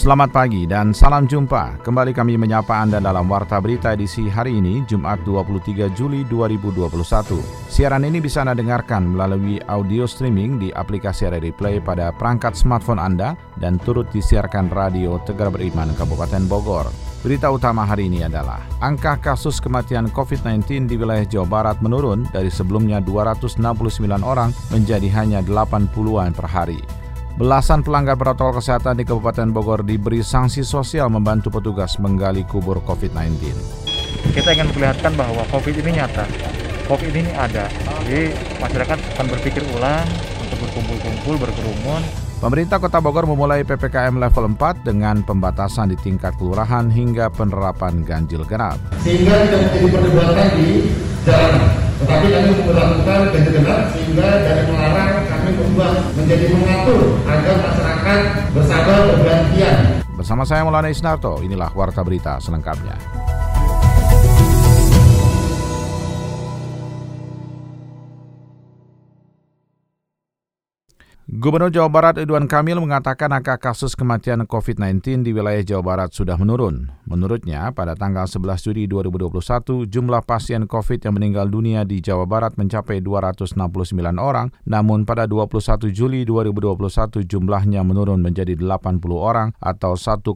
Selamat pagi dan salam jumpa. Kembali kami menyapa Anda dalam Warta Berita edisi hari ini, Jumat 23 Juli 2021. Siaran ini bisa Anda dengarkan melalui audio streaming di aplikasi RRI Play pada perangkat smartphone Anda dan turut disiarkan radio Tegar Beriman Kabupaten Bogor. Berita utama hari ini adalah angka kasus kematian COVID-19 di wilayah Jawa Barat menurun dari sebelumnya 269 orang menjadi hanya 80-an per hari. Belasan pelanggar protokol kesehatan di Kabupaten Bogor diberi sanksi sosial membantu petugas menggali kubur COVID-19. Kita ingin memperlihatkan bahwa COVID ini nyata, COVID ini ada. Jadi masyarakat akan berpikir ulang untuk berkumpul-kumpul, berkerumun. Pemerintah Kota Bogor memulai PPKM level 4 dengan pembatasan di tingkat kelurahan hingga penerapan ganjil genap. Sehingga tidak perdebatan di jalan. Tetapi kami melakukan ganjil genap sehingga dari melarang kami berubah menjadi mengatur agar masyarakat bersabar bergantian. Bersama saya Maulana Isnarto, inilah Warta Berita selengkapnya. Gubernur Jawa Barat Ridwan Kamil mengatakan angka kasus kematian COVID-19 di wilayah Jawa Barat sudah menurun. Menurutnya, pada tanggal 11 Juli 2021, jumlah pasien COVID yang meninggal dunia di Jawa Barat mencapai 269 orang, namun pada 21 Juli 2021 jumlahnya menurun menjadi 80 orang atau 1,4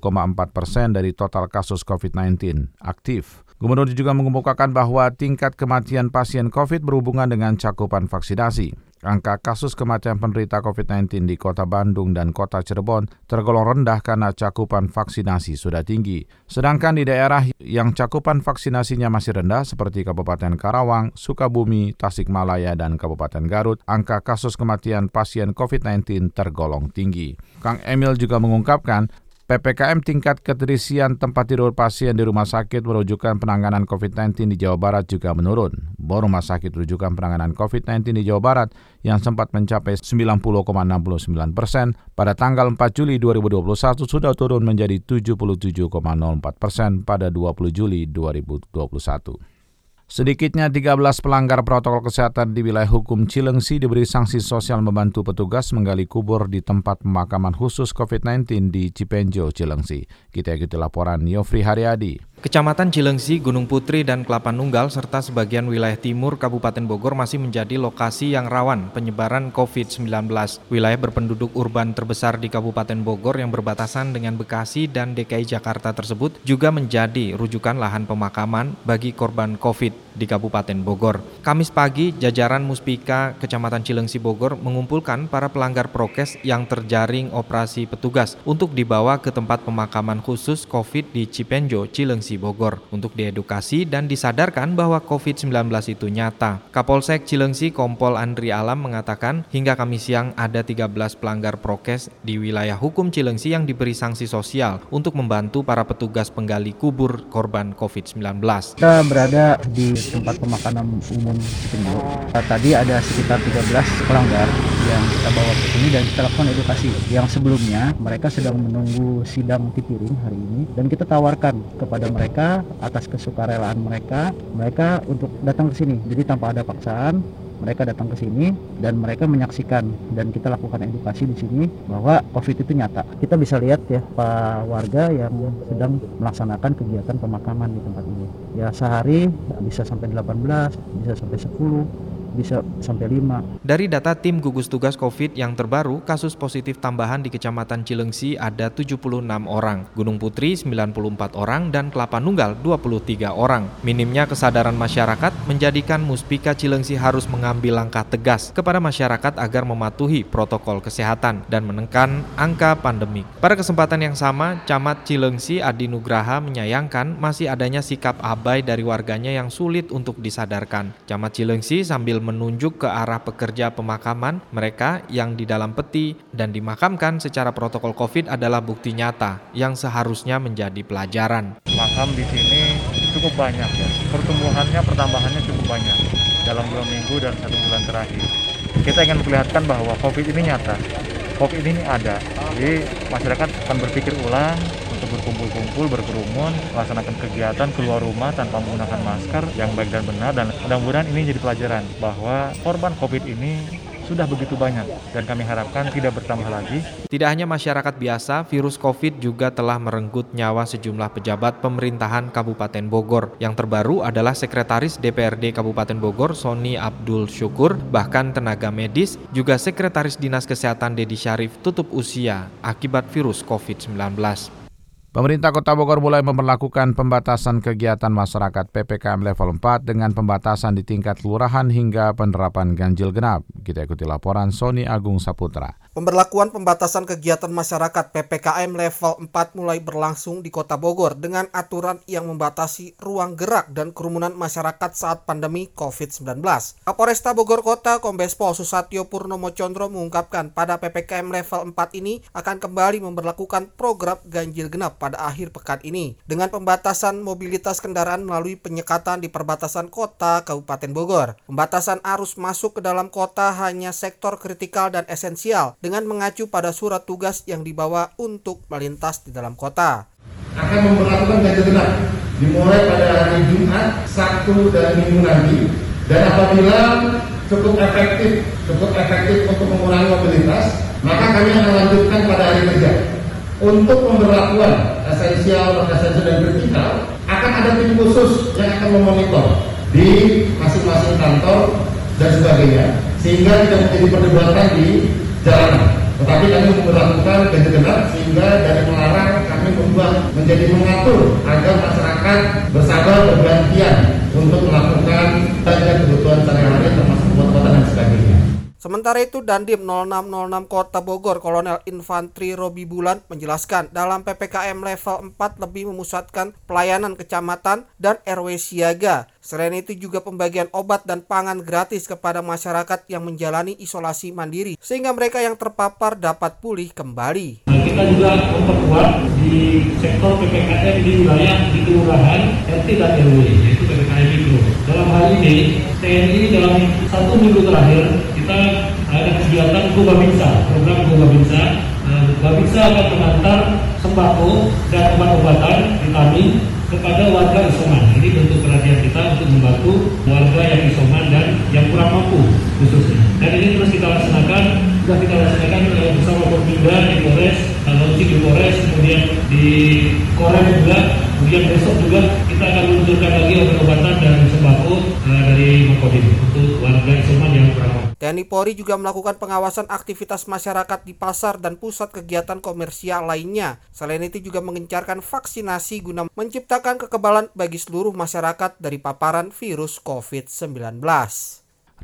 persen dari total kasus COVID-19 aktif. Gubernur juga mengemukakan bahwa tingkat kematian pasien COVID berhubungan dengan cakupan vaksinasi. Angka kasus kematian penderita COVID-19 di kota Bandung dan kota Cirebon tergolong rendah karena cakupan vaksinasi sudah tinggi. Sedangkan di daerah yang cakupan vaksinasinya masih rendah seperti Kabupaten Karawang, Sukabumi, Tasikmalaya, dan Kabupaten Garut, angka kasus kematian pasien COVID-19 tergolong tinggi. Kang Emil juga mengungkapkan PPKM tingkat keterisian tempat tidur pasien di rumah sakit merujukan penanganan COVID-19 di Jawa Barat juga menurun. Bor rumah sakit rujukan penanganan COVID-19 di Jawa Barat yang sempat mencapai 90,69 persen pada tanggal 4 Juli 2021 sudah turun menjadi 77,04 persen pada 20 Juli 2021. Sedikitnya 13 pelanggar protokol kesehatan di wilayah hukum Cilengsi diberi sanksi sosial membantu petugas menggali kubur di tempat pemakaman khusus COVID-19 di Cipenjo, Cilengsi. Kita ikuti laporan Yofri Haryadi. Kecamatan Cilengsi, Gunung Putri, dan Kelapa Nunggal serta sebagian wilayah timur Kabupaten Bogor masih menjadi lokasi yang rawan penyebaran COVID-19. Wilayah berpenduduk urban terbesar di Kabupaten Bogor yang berbatasan dengan Bekasi dan DKI Jakarta tersebut juga menjadi rujukan lahan pemakaman bagi korban COVID di Kabupaten Bogor. Kamis pagi, jajaran Muspika Kecamatan Cilengsi Bogor mengumpulkan para pelanggar prokes yang terjaring operasi petugas untuk dibawa ke tempat pemakaman khusus COVID di Cipenjo, Cilengsi Bogor untuk diedukasi dan disadarkan bahwa COVID-19 itu nyata. Kapolsek Cilengsi Kompol Andri Alam mengatakan hingga Kamis siang ada 13 pelanggar prokes di wilayah hukum Cilengsi yang diberi sanksi sosial untuk membantu para petugas penggali kubur korban COVID-19. Kita berada di tempat pemakaman umum Cipenjo. Tadi ada sekitar 13 pelanggar yang kita bawa ke sini dan kita lakukan edukasi. Yang sebelumnya mereka sedang menunggu sidang tipiring hari ini dan kita tawarkan kepada mereka mereka atas kesukarelaan mereka mereka untuk datang ke sini jadi tanpa ada paksaan mereka datang ke sini dan mereka menyaksikan dan kita lakukan edukasi di sini bahwa COVID itu nyata. Kita bisa lihat ya Pak warga yang sedang melaksanakan kegiatan pemakaman di tempat ini. Ya sehari bisa sampai 18, bisa sampai 10, bisa sampai 5. Dari data tim gugus tugas COVID yang terbaru, kasus positif tambahan di Kecamatan Cilengsi ada 76 orang, Gunung Putri 94 orang, dan Kelapa Nunggal 23 orang. Minimnya kesadaran masyarakat menjadikan Muspika Cilengsi harus mengambil langkah tegas kepada masyarakat agar mematuhi protokol kesehatan dan menekan angka pandemik. Pada kesempatan yang sama, Camat Cilengsi Adi Nugraha menyayangkan masih adanya sikap abai dari warganya yang sulit untuk disadarkan. Camat Cilengsi sambil menunjuk ke arah pekerja pemakaman mereka yang di dalam peti dan dimakamkan secara protokol COVID adalah bukti nyata yang seharusnya menjadi pelajaran. Makam di sini cukup banyak ya, pertumbuhannya, pertambahannya cukup banyak dalam dua minggu dan satu bulan terakhir. Kita ingin memperlihatkan bahwa COVID ini nyata, COVID ini ada. Jadi masyarakat akan berpikir ulang untuk berkumpul-kumpul, berkerumun, melaksanakan kegiatan keluar rumah tanpa menggunakan masker yang baik dan benar dan mudah-mudahan ini jadi pelajaran bahwa korban COVID ini sudah begitu banyak dan kami harapkan tidak bertambah lagi. Tidak hanya masyarakat biasa, virus COVID juga telah merenggut nyawa sejumlah pejabat pemerintahan Kabupaten Bogor. Yang terbaru adalah Sekretaris DPRD Kabupaten Bogor, Sony Abdul Syukur, bahkan tenaga medis, juga Sekretaris Dinas Kesehatan Dedi Syarif tutup usia akibat virus COVID-19. Pemerintah Kota Bogor mulai memperlakukan pembatasan kegiatan masyarakat PPKM level 4 dengan pembatasan di tingkat kelurahan hingga penerapan ganjil genap. Kita ikuti laporan Sony Agung Saputra. Pemberlakuan pembatasan kegiatan masyarakat PPKM level 4 mulai berlangsung di Kota Bogor dengan aturan yang membatasi ruang gerak dan kerumunan masyarakat saat pandemi COVID-19. Kapolresta Bogor Kota Kombes Pol Susatyo Purnomo Condro mengungkapkan pada PPKM level 4 ini akan kembali memperlakukan program ganjil genap pada akhir pekan ini dengan pembatasan mobilitas kendaraan melalui penyekatan di perbatasan kota Kabupaten Bogor. Pembatasan arus masuk ke dalam kota hanya sektor kritikal dan esensial dengan mengacu pada surat tugas yang dibawa untuk melintas di dalam kota. Akan memperlakukan ganjil genap dimulai pada hari Jumat, Sabtu, dan Minggu nanti. Dan apabila cukup efektif, cukup efektif untuk mengurangi mobilitas, maka kami akan lanjutkan pada hari kerja. Untuk pemberlakuan esensial, esensial dan kritikal, akan ada tim khusus yang akan memonitor di masing-masing kantor dan sebagainya, sehingga tidak menjadi perdebatan di jalanan. Tetapi kami memperlakukan ganjil genap sehingga dari melarang kami membuat menjadi mengatur agar masyarakat bersabar bergantian untuk melakukan belanja kebutuhan sehari-hari termasuk kota-kota dan sebagainya. Sementara itu Dandim 0606 Kota Bogor Kolonel Infantri Robi Bulan menjelaskan dalam PPKM level 4 lebih memusatkan pelayanan kecamatan dan RW siaga. Selain itu juga pembagian obat dan pangan gratis kepada masyarakat yang menjalani isolasi mandiri sehingga mereka yang terpapar dapat pulih kembali. Nah, kita juga memperkuat di sektor PPKM di wilayah di kelurahan RT dan RW yaitu PPKM mikro. Dalam hal ini TNI dalam satu minggu terakhir kita kegiatan Gobabinsa, program Gobabinsa. Nah, akan mengantar sembako dan obat-obatan vitamin kepada warga isoman. Ini bentuk perhatian kita untuk membantu warga yang isoman dan yang kurang mampu khususnya. Dan ini terus kita laksanakan, sudah kita laksanakan eh, bersama Forpinda di Polres, launching di Polres, kemudian di Korem juga, kemudian besok juga kita akan meluncurkan lagi obat-obatan dan sembako uh, dari Makodim untuk warga isoman yang mampu. TNI Polri juga melakukan pengawasan aktivitas masyarakat di pasar dan pusat kegiatan komersial lainnya. Selain itu juga mengencarkan vaksinasi guna menciptakan kekebalan bagi seluruh masyarakat dari paparan virus COVID-19.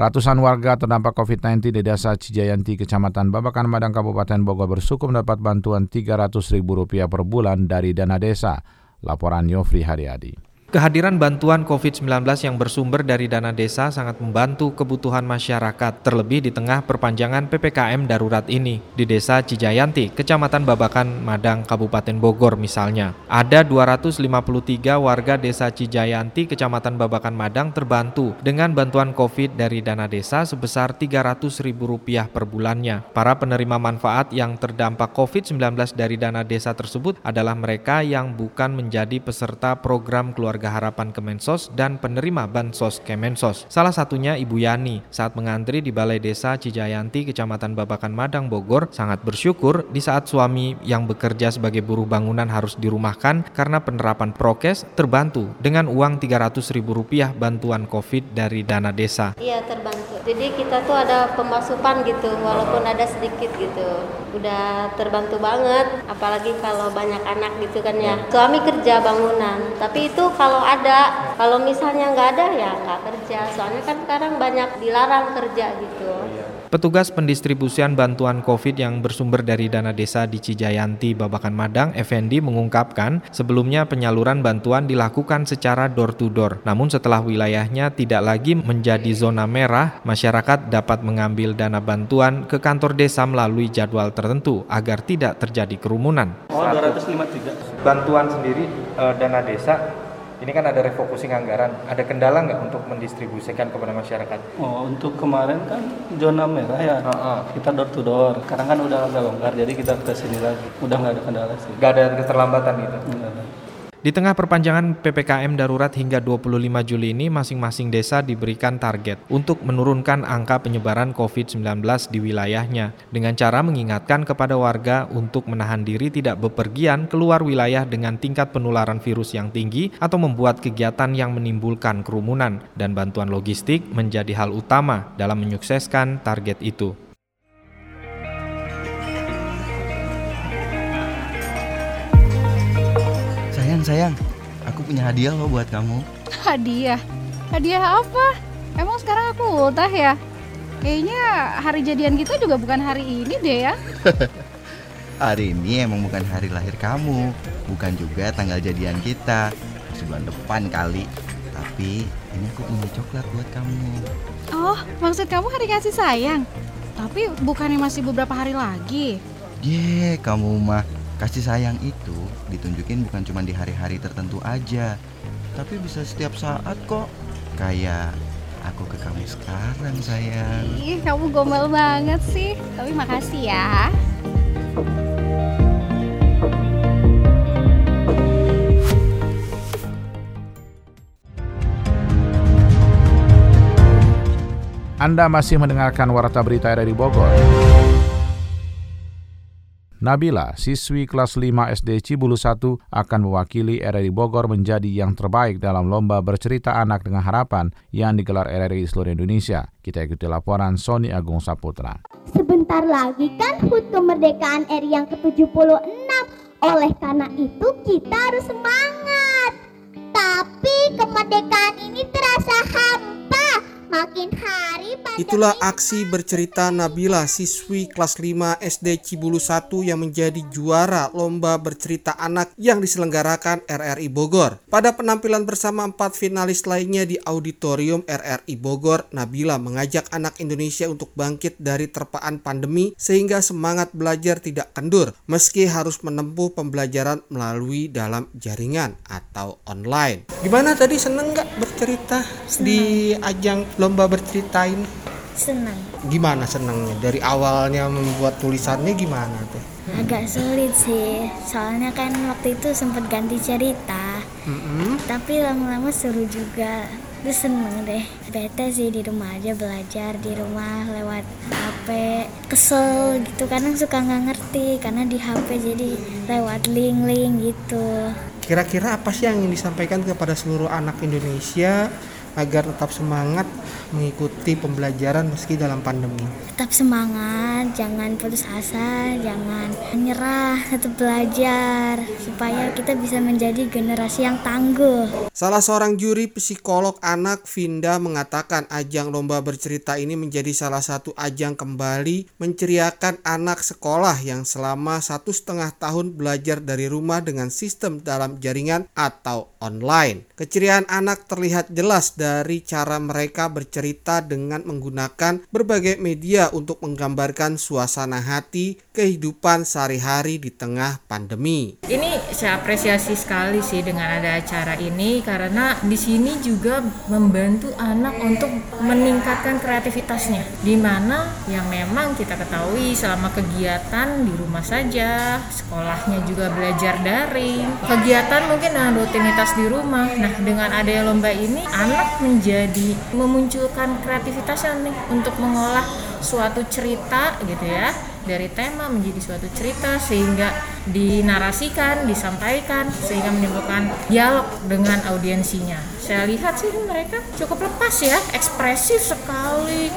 Ratusan warga terdampak COVID-19 di Desa Cijayanti, Kecamatan Babakan Madang, Kabupaten Bogor bersyukur mendapat bantuan Rp300.000 per bulan dari dana desa. Laporan Yofri Haryadi. Kehadiran bantuan COVID-19 yang bersumber dari dana desa sangat membantu kebutuhan masyarakat, terlebih di tengah perpanjangan PPKM darurat ini. Di Desa Cijayanti, Kecamatan Babakan, Madang, Kabupaten Bogor misalnya. Ada 253 warga Desa Cijayanti, Kecamatan Babakan, Madang terbantu dengan bantuan COVID dari dana desa sebesar Rp300.000 per bulannya. Para penerima manfaat yang terdampak COVID-19 dari dana desa tersebut adalah mereka yang bukan menjadi peserta program keluarga Keluarga Harapan Kemensos dan penerima Bansos Kemensos. Salah satunya Ibu Yani saat mengantri di Balai Desa Cijayanti, Kecamatan Babakan Madang, Bogor, sangat bersyukur di saat suami yang bekerja sebagai buruh bangunan harus dirumahkan karena penerapan prokes terbantu dengan uang Rp300.000 bantuan COVID dari dana desa. Iya terbantu. Jadi kita tuh ada pemasukan gitu walaupun ada sedikit gitu. Udah terbantu banget apalagi kalau banyak anak gitu kan ya. Suami kerja bangunan tapi itu kalau ada kalau misalnya nggak ada ya nggak kerja soalnya kan sekarang banyak dilarang kerja gitu Petugas pendistribusian bantuan COVID yang bersumber dari dana desa di Cijayanti, Babakan Madang, Effendi mengungkapkan sebelumnya penyaluran bantuan dilakukan secara door-to-door. Namun setelah wilayahnya tidak lagi menjadi zona merah, masyarakat dapat mengambil dana bantuan ke kantor desa melalui jadwal tertentu agar tidak terjadi kerumunan. Oh, 205 juga. Bantuan sendiri e, dana desa Ini kan ada refocusing anggaran. Ada kendala nggak untuk mendistribusikan kepada masyarakat? Oh, untuk kemarin kan zona merah ya. Uh -uh. Kita door to door. Sekarang kan udah agak longgar, jadi kita ke sini lagi. Udah nggak ada kendala sih. Nggak ada keterlambatan gitu? Nggak ada. Di tengah perpanjangan PPKM darurat hingga 25 Juli ini, masing-masing desa diberikan target untuk menurunkan angka penyebaran COVID-19 di wilayahnya dengan cara mengingatkan kepada warga untuk menahan diri tidak bepergian keluar wilayah dengan tingkat penularan virus yang tinggi atau membuat kegiatan yang menimbulkan kerumunan dan bantuan logistik menjadi hal utama dalam menyukseskan target itu. Sayang, sayang, aku punya hadiah loh buat kamu. Hadiah? Hadiah apa? Emang sekarang aku ultah ya? Kayaknya hari jadian kita juga bukan hari ini deh ya. hari ini emang bukan hari lahir kamu, bukan juga tanggal jadian kita. Sebulan depan kali. Tapi ini aku punya coklat buat kamu. Oh, maksud kamu hari kasih sayang? Tapi bukannya masih beberapa hari lagi? Ye, kamu mah kasih sayang itu ditunjukin bukan cuma di hari-hari tertentu aja, tapi bisa setiap saat kok. Kayak aku ke kamu sekarang sayang. Ih, kamu gombal banget sih. Tapi makasih ya. Anda masih mendengarkan Warta Berita dari Bogor. Nabila, siswi kelas 5 SD Cibulu 1 akan mewakili RRI Bogor menjadi yang terbaik dalam lomba bercerita anak dengan harapan yang digelar RRI seluruh Indonesia. Kita ikuti laporan Sony Agung Saputra. Sebentar lagi kan HUT kemerdekaan RI yang ke-76. Oleh karena itu kita harus semangat. Tapi kemerdekaan ini terasa hampa. Makin hari Itulah aksi bercerita Nabila siswi kelas 5 SD Cibulu 1 yang menjadi juara lomba bercerita anak yang diselenggarakan RRI Bogor. Pada penampilan bersama empat finalis lainnya di auditorium RRI Bogor, Nabila mengajak anak Indonesia untuk bangkit dari terpaan pandemi sehingga semangat belajar tidak kendur meski harus menempuh pembelajaran melalui dalam jaringan atau online. Gimana tadi seneng nggak bercerita seneng. di ajang lomba bercerita ini? Senang. Gimana senangnya? Dari awalnya membuat tulisannya gimana tuh? Agak sulit sih, soalnya kan waktu itu sempat ganti cerita. Mm-hmm. Tapi lama-lama seru juga. Terus seneng deh. Bete sih di rumah aja belajar di rumah lewat HP. Kesel gitu kadang suka nggak ngerti karena di HP jadi lewat link-link gitu. Kira-kira apa sih yang ingin disampaikan kepada seluruh anak Indonesia agar tetap semangat mengikuti pembelajaran meski dalam pandemi. Tetap semangat, jangan putus asa, jangan menyerah, tetap belajar supaya kita bisa menjadi generasi yang tangguh. Salah seorang juri psikolog anak Vinda mengatakan ajang lomba bercerita ini menjadi salah satu ajang kembali menceriakan anak sekolah yang selama satu setengah tahun belajar dari rumah dengan sistem dalam jaringan atau online. Keceriaan anak terlihat jelas dari cara mereka bercerita dengan menggunakan berbagai media untuk menggambarkan suasana hati kehidupan sehari-hari di tengah pandemi. Ini saya apresiasi sekali sih dengan ada acara ini karena di sini juga membantu anak untuk meningkatkan kreativitasnya. Di mana yang memang kita ketahui selama kegiatan di rumah saja, sekolahnya juga belajar daring, kegiatan mungkin dengan rutinitas di rumah. Nah, dengan adanya lomba ini anak menjadi memunculkan kreativitasnya nih untuk mengolah suatu cerita gitu ya dari tema menjadi suatu cerita sehingga dinarasikan, disampaikan sehingga menimbulkan dialog dengan audiensinya. Saya lihat sih mereka cukup lepas ya, ekspresif sekali.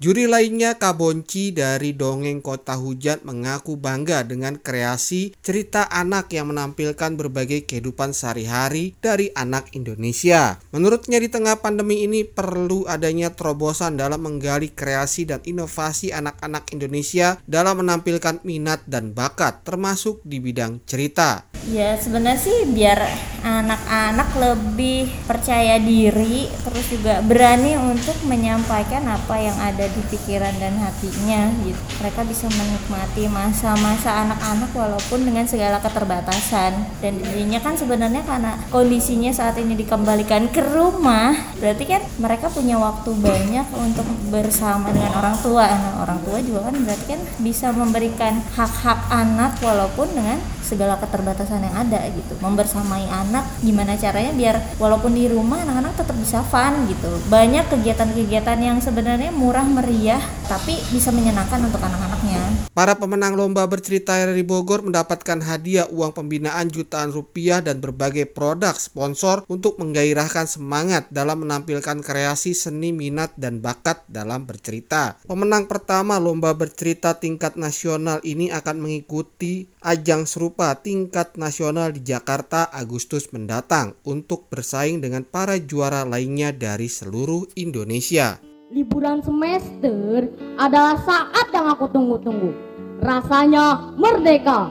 Juri lainnya Kabonci dari Dongeng Kota Hujan mengaku bangga dengan kreasi cerita anak yang menampilkan berbagai kehidupan sehari-hari dari anak Indonesia. Menurutnya di tengah pandemi ini perlu adanya terobosan dalam menggali kreasi dan inovasi anak-anak Indonesia dalam menampilkan minat dan bakat termasuk di bidang cerita. Ya sebenarnya sih biar anak-anak lebih percaya diri terus juga berani untuk menyampaikan apa yang ada di pikiran dan hatinya gitu. Mereka bisa menikmati masa-masa anak-anak walaupun dengan segala keterbatasan dan dirinya kan sebenarnya karena kondisinya saat ini dikembalikan ke rumah berarti kan mereka punya waktu banyak untuk bersama dengan orang tua. Nah, orang tua juga kan berarti kan bisa memberikan hak-hak anak walaupun dengan segala keterbatasan yang ada gitu membersamai anak gimana caranya biar walaupun di rumah anak-anak tetap bisa fun gitu banyak kegiatan-kegiatan yang sebenarnya murah meriah tapi bisa menyenangkan untuk anak-anaknya para pemenang lomba bercerita dari Bogor mendapatkan hadiah uang pembinaan jutaan rupiah dan berbagai produk sponsor untuk menggairahkan semangat dalam menampilkan kreasi seni minat dan bakat dalam bercerita pemenang pertama lomba bercerita tingkat nasional ini akan mengikuti ajang serupa tingkat nasional di Jakarta Agustus mendatang untuk bersaing dengan para juara lainnya dari seluruh Indonesia. Liburan semester adalah saat yang aku tunggu-tunggu. Rasanya merdeka.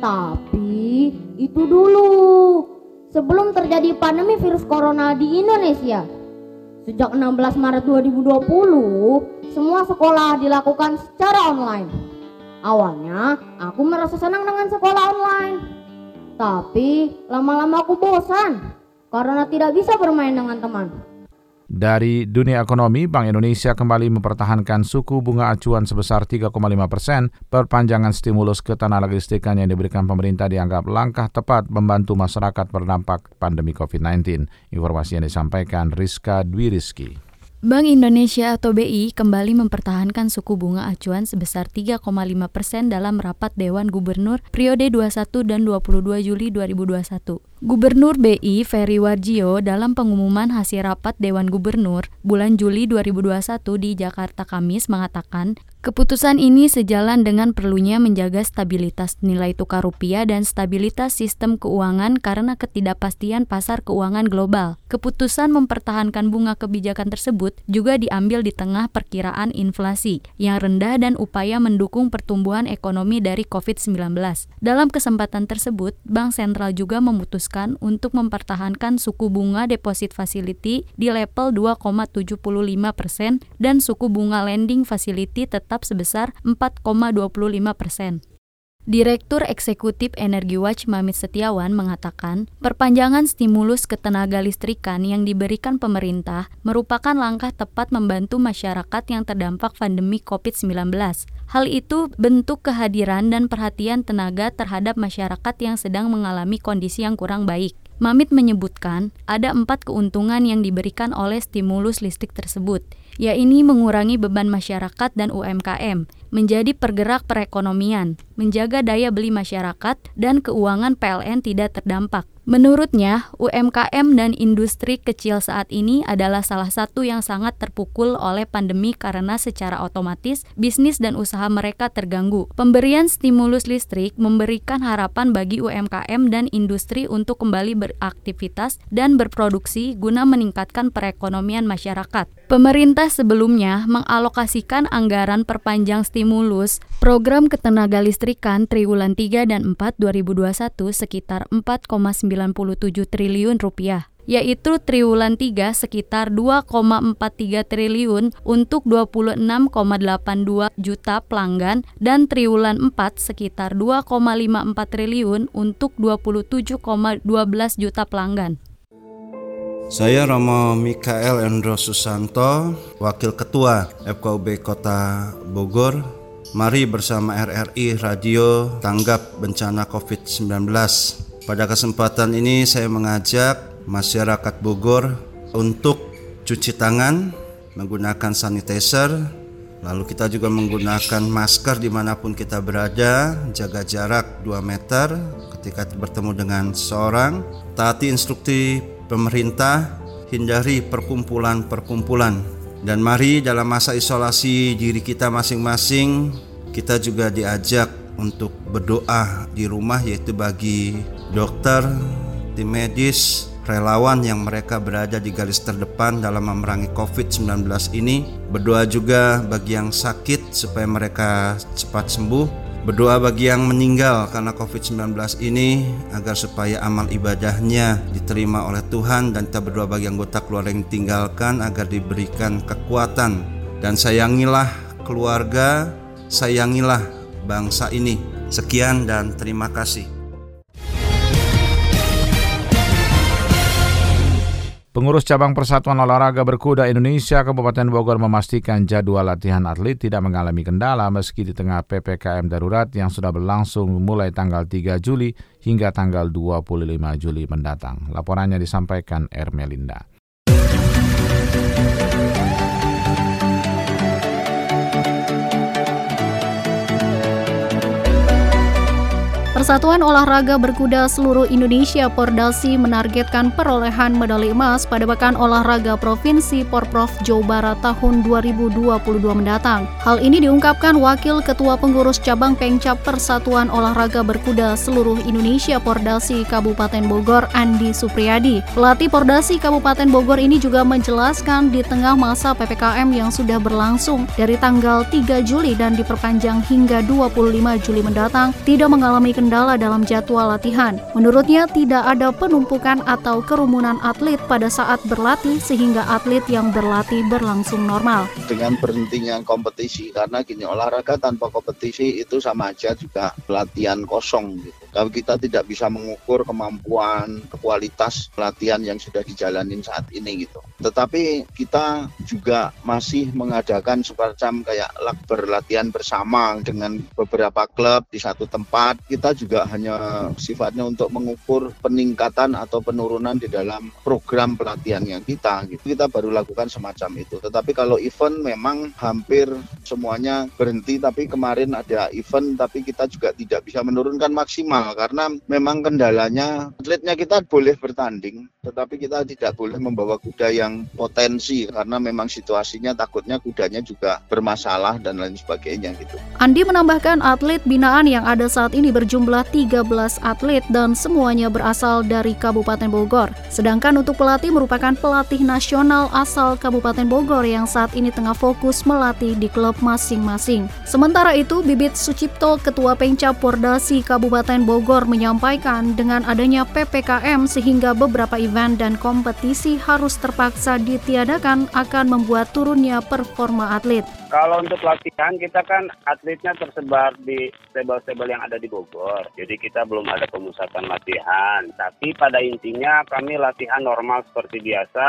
Tapi itu dulu. Sebelum terjadi pandemi virus corona di Indonesia. Sejak 16 Maret 2020, semua sekolah dilakukan secara online Awalnya aku merasa senang dengan sekolah online. Tapi lama-lama aku bosan karena tidak bisa bermain dengan teman. Dari dunia ekonomi, Bank Indonesia kembali mempertahankan suku bunga acuan sebesar 3,5 persen. Perpanjangan stimulus ketenaga listrikan yang diberikan pemerintah dianggap langkah tepat membantu masyarakat berdampak pandemi COVID-19. Informasi yang disampaikan Rizka Dwi Rizky. Bank Indonesia atau BI kembali mempertahankan suku bunga acuan sebesar 3,5 persen dalam rapat Dewan Gubernur periode 21 dan 22 Juli 2021. Gubernur BI Ferry Warjio dalam pengumuman hasil rapat Dewan Gubernur bulan Juli 2021 di Jakarta Kamis mengatakan, keputusan ini sejalan dengan perlunya menjaga stabilitas nilai tukar rupiah dan stabilitas sistem keuangan karena ketidakpastian pasar keuangan global. Keputusan mempertahankan bunga kebijakan tersebut juga diambil di tengah perkiraan inflasi yang rendah dan upaya mendukung pertumbuhan ekonomi dari COVID-19. Dalam kesempatan tersebut, Bank Sentral juga memutuskan memutuskan untuk mempertahankan suku bunga deposit facility di level 2,75 persen dan suku bunga lending facility tetap sebesar 4,25 persen. Direktur Eksekutif Energi Watch Mamit Setiawan mengatakan, perpanjangan stimulus ketenaga listrikan yang diberikan pemerintah merupakan langkah tepat membantu masyarakat yang terdampak pandemi COVID-19. Hal itu bentuk kehadiran dan perhatian tenaga terhadap masyarakat yang sedang mengalami kondisi yang kurang baik. Mamit menyebutkan ada empat keuntungan yang diberikan oleh stimulus listrik tersebut, yaitu mengurangi beban masyarakat dan UMKM, menjadi pergerak perekonomian, menjaga daya beli masyarakat, dan keuangan PLN tidak terdampak. Menurutnya, UMKM dan industri kecil saat ini adalah salah satu yang sangat terpukul oleh pandemi karena secara otomatis bisnis dan usaha mereka terganggu. Pemberian stimulus listrik memberikan harapan bagi UMKM dan industri untuk kembali beraktivitas dan berproduksi guna meningkatkan perekonomian masyarakat. Pemerintah sebelumnya mengalokasikan anggaran perpanjang stimulus program ketenaga listrikan triwulan 3 dan 4 2021 sekitar 4,9 2,97 triliun rupiah yaitu triwulan 3 sekitar 2,43 triliun untuk 26,82 juta pelanggan dan triwulan 4 sekitar 2,54 triliun untuk 27,12 juta pelanggan. Saya Romo Mikael Endro Susanto, Wakil Ketua FKUB Kota Bogor. Mari bersama RRI Radio tanggap bencana COVID-19 pada kesempatan ini saya mengajak masyarakat Bogor untuk cuci tangan menggunakan sanitizer Lalu kita juga menggunakan masker di mana pun kita berada, jaga jarak 2 meter ketika bertemu dengan seorang, taati instruksi pemerintah, hindari perkumpulan-perkumpulan. Dan mari dalam masa isolasi diri kita masing-masing, kita juga diajak untuk berdoa di rumah yaitu bagi dokter, tim medis, relawan yang mereka berada di garis terdepan dalam memerangi COVID-19 ini. Berdoa juga bagi yang sakit supaya mereka cepat sembuh Berdoa bagi yang meninggal karena COVID-19 ini agar supaya amal ibadahnya diterima oleh Tuhan dan kita berdoa bagi anggota keluarga yang tinggalkan agar diberikan kekuatan dan sayangilah keluarga, sayangilah bangsa ini. Sekian dan terima kasih. Pengurus Cabang Persatuan Olahraga Berkuda Indonesia Kabupaten Bogor memastikan jadwal latihan atlet tidak mengalami kendala meski di tengah PPKM darurat yang sudah berlangsung mulai tanggal 3 Juli hingga tanggal 25 Juli mendatang. Laporannya disampaikan Ermelinda. Persatuan Olahraga Berkuda Seluruh Indonesia Pordasi menargetkan perolehan medali emas pada Pekan Olahraga Provinsi Porprov Jawa Barat tahun 2022 mendatang. Hal ini diungkapkan Wakil Ketua Pengurus Cabang Pengcap Persatuan Olahraga Berkuda Seluruh Indonesia Pordasi Kabupaten Bogor Andi Supriyadi. Pelatih Pordasi Kabupaten Bogor ini juga menjelaskan di tengah masa PPKM yang sudah berlangsung dari tanggal 3 Juli dan diperpanjang hingga 25 Juli mendatang tidak mengalami kendala kendala dalam jadwal latihan. Menurutnya tidak ada penumpukan atau kerumunan atlet pada saat berlatih sehingga atlet yang berlatih berlangsung normal. Dengan berhentinya kompetisi karena gini olahraga tanpa kompetisi itu sama aja juga latihan kosong gitu. Kalau kita tidak bisa mengukur kemampuan, kualitas latihan yang sudah dijalanin saat ini gitu. Tetapi kita juga masih mengadakan semacam kayak berlatihan bersama dengan beberapa klub di satu tempat. Kita juga hanya sifatnya untuk mengukur peningkatan atau penurunan di dalam program pelatihan yang kita gitu. Kita baru lakukan semacam itu. Tetapi kalau event memang hampir semuanya berhenti tapi kemarin ada event tapi kita juga tidak bisa menurunkan maksimal karena memang kendalanya atletnya kita boleh bertanding tetapi kita tidak boleh membawa kuda yang potensi karena memang situasinya takutnya kudanya juga bermasalah dan lain sebagainya gitu. Andi menambahkan atlet binaan yang ada saat ini berjumlah 13 atlet dan semuanya berasal dari Kabupaten Bogor. Sedangkan untuk pelatih merupakan pelatih nasional asal Kabupaten Bogor yang saat ini tengah fokus melatih di klub masing-masing. Sementara itu, Bibit Sucipto, Ketua Pengcap Pordasi Kabupaten Bogor Bogor menyampaikan dengan adanya PPKM sehingga beberapa event dan kompetisi harus terpaksa ditiadakan akan membuat turunnya performa atlet. Kalau untuk latihan kita kan atletnya tersebar di stable-stable yang ada di Bogor. Jadi kita belum ada pemusatan latihan. Tapi pada intinya kami latihan normal seperti biasa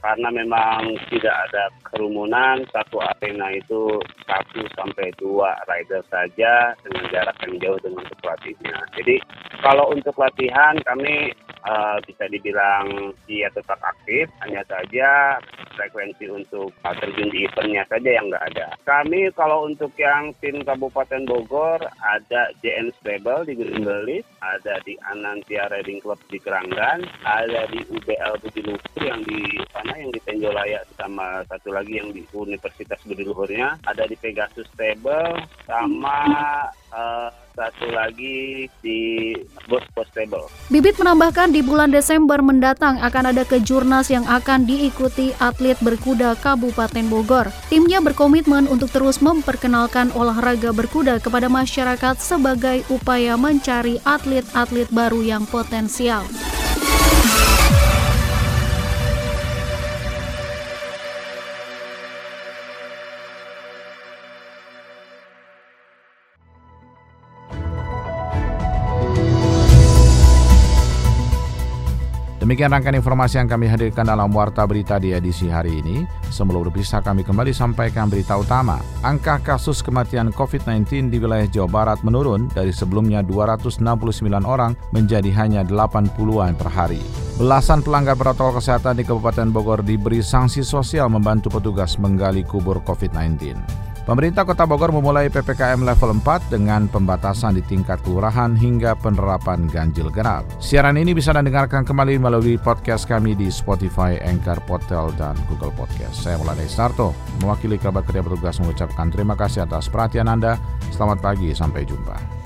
karena memang tidak ada kerumunan. Satu arena itu satu sampai dua rider saja dengan jarak yang jauh dengan pelatihnya. Jadi kalau untuk latihan kami uh, bisa dibilang dia tetap aktif, hanya saja frekuensi untuk terjun di eventnya saja yang nggak ada. Kami kalau untuk yang tim Kabupaten Bogor ada JN Stable di Green Belis, ada di Anantia Riding Club di Keranggan, ada di UBL Budi Luhur yang di sana yang di Tenjolaya sama satu lagi yang di Universitas Budi Luhurnya, ada di Pegasus Stable sama uh, satu lagi di Bos Stable. Bibit menambahkan di bulan Desember mendatang akan ada kejurnas yang akan diikuti atlet berkuda Kabupaten Bogor. Timnya berkomitmen untuk terus memperkenalkan olahraga berkuda kepada masyarakat sebagai upaya mencari atlet-atlet baru yang potensial. Demikian rangkaian informasi yang kami hadirkan dalam Warta Berita di edisi hari ini. Sebelum berpisah kami kembali sampaikan berita utama. Angka kasus kematian COVID-19 di wilayah Jawa Barat menurun dari sebelumnya 269 orang menjadi hanya 80-an per hari. Belasan pelanggar protokol kesehatan di Kabupaten Bogor diberi sanksi sosial membantu petugas menggali kubur COVID-19. Pemerintah Kota Bogor memulai PPKM level 4 dengan pembatasan di tingkat kelurahan hingga penerapan ganjil genap. Siaran ini bisa Anda dengarkan kembali melalui podcast kami di Spotify, Anchor, Potel, dan Google Podcast. Saya Mulane Starto, mewakili kerabat kerja petugas mengucapkan terima kasih atas perhatian Anda. Selamat pagi, sampai jumpa.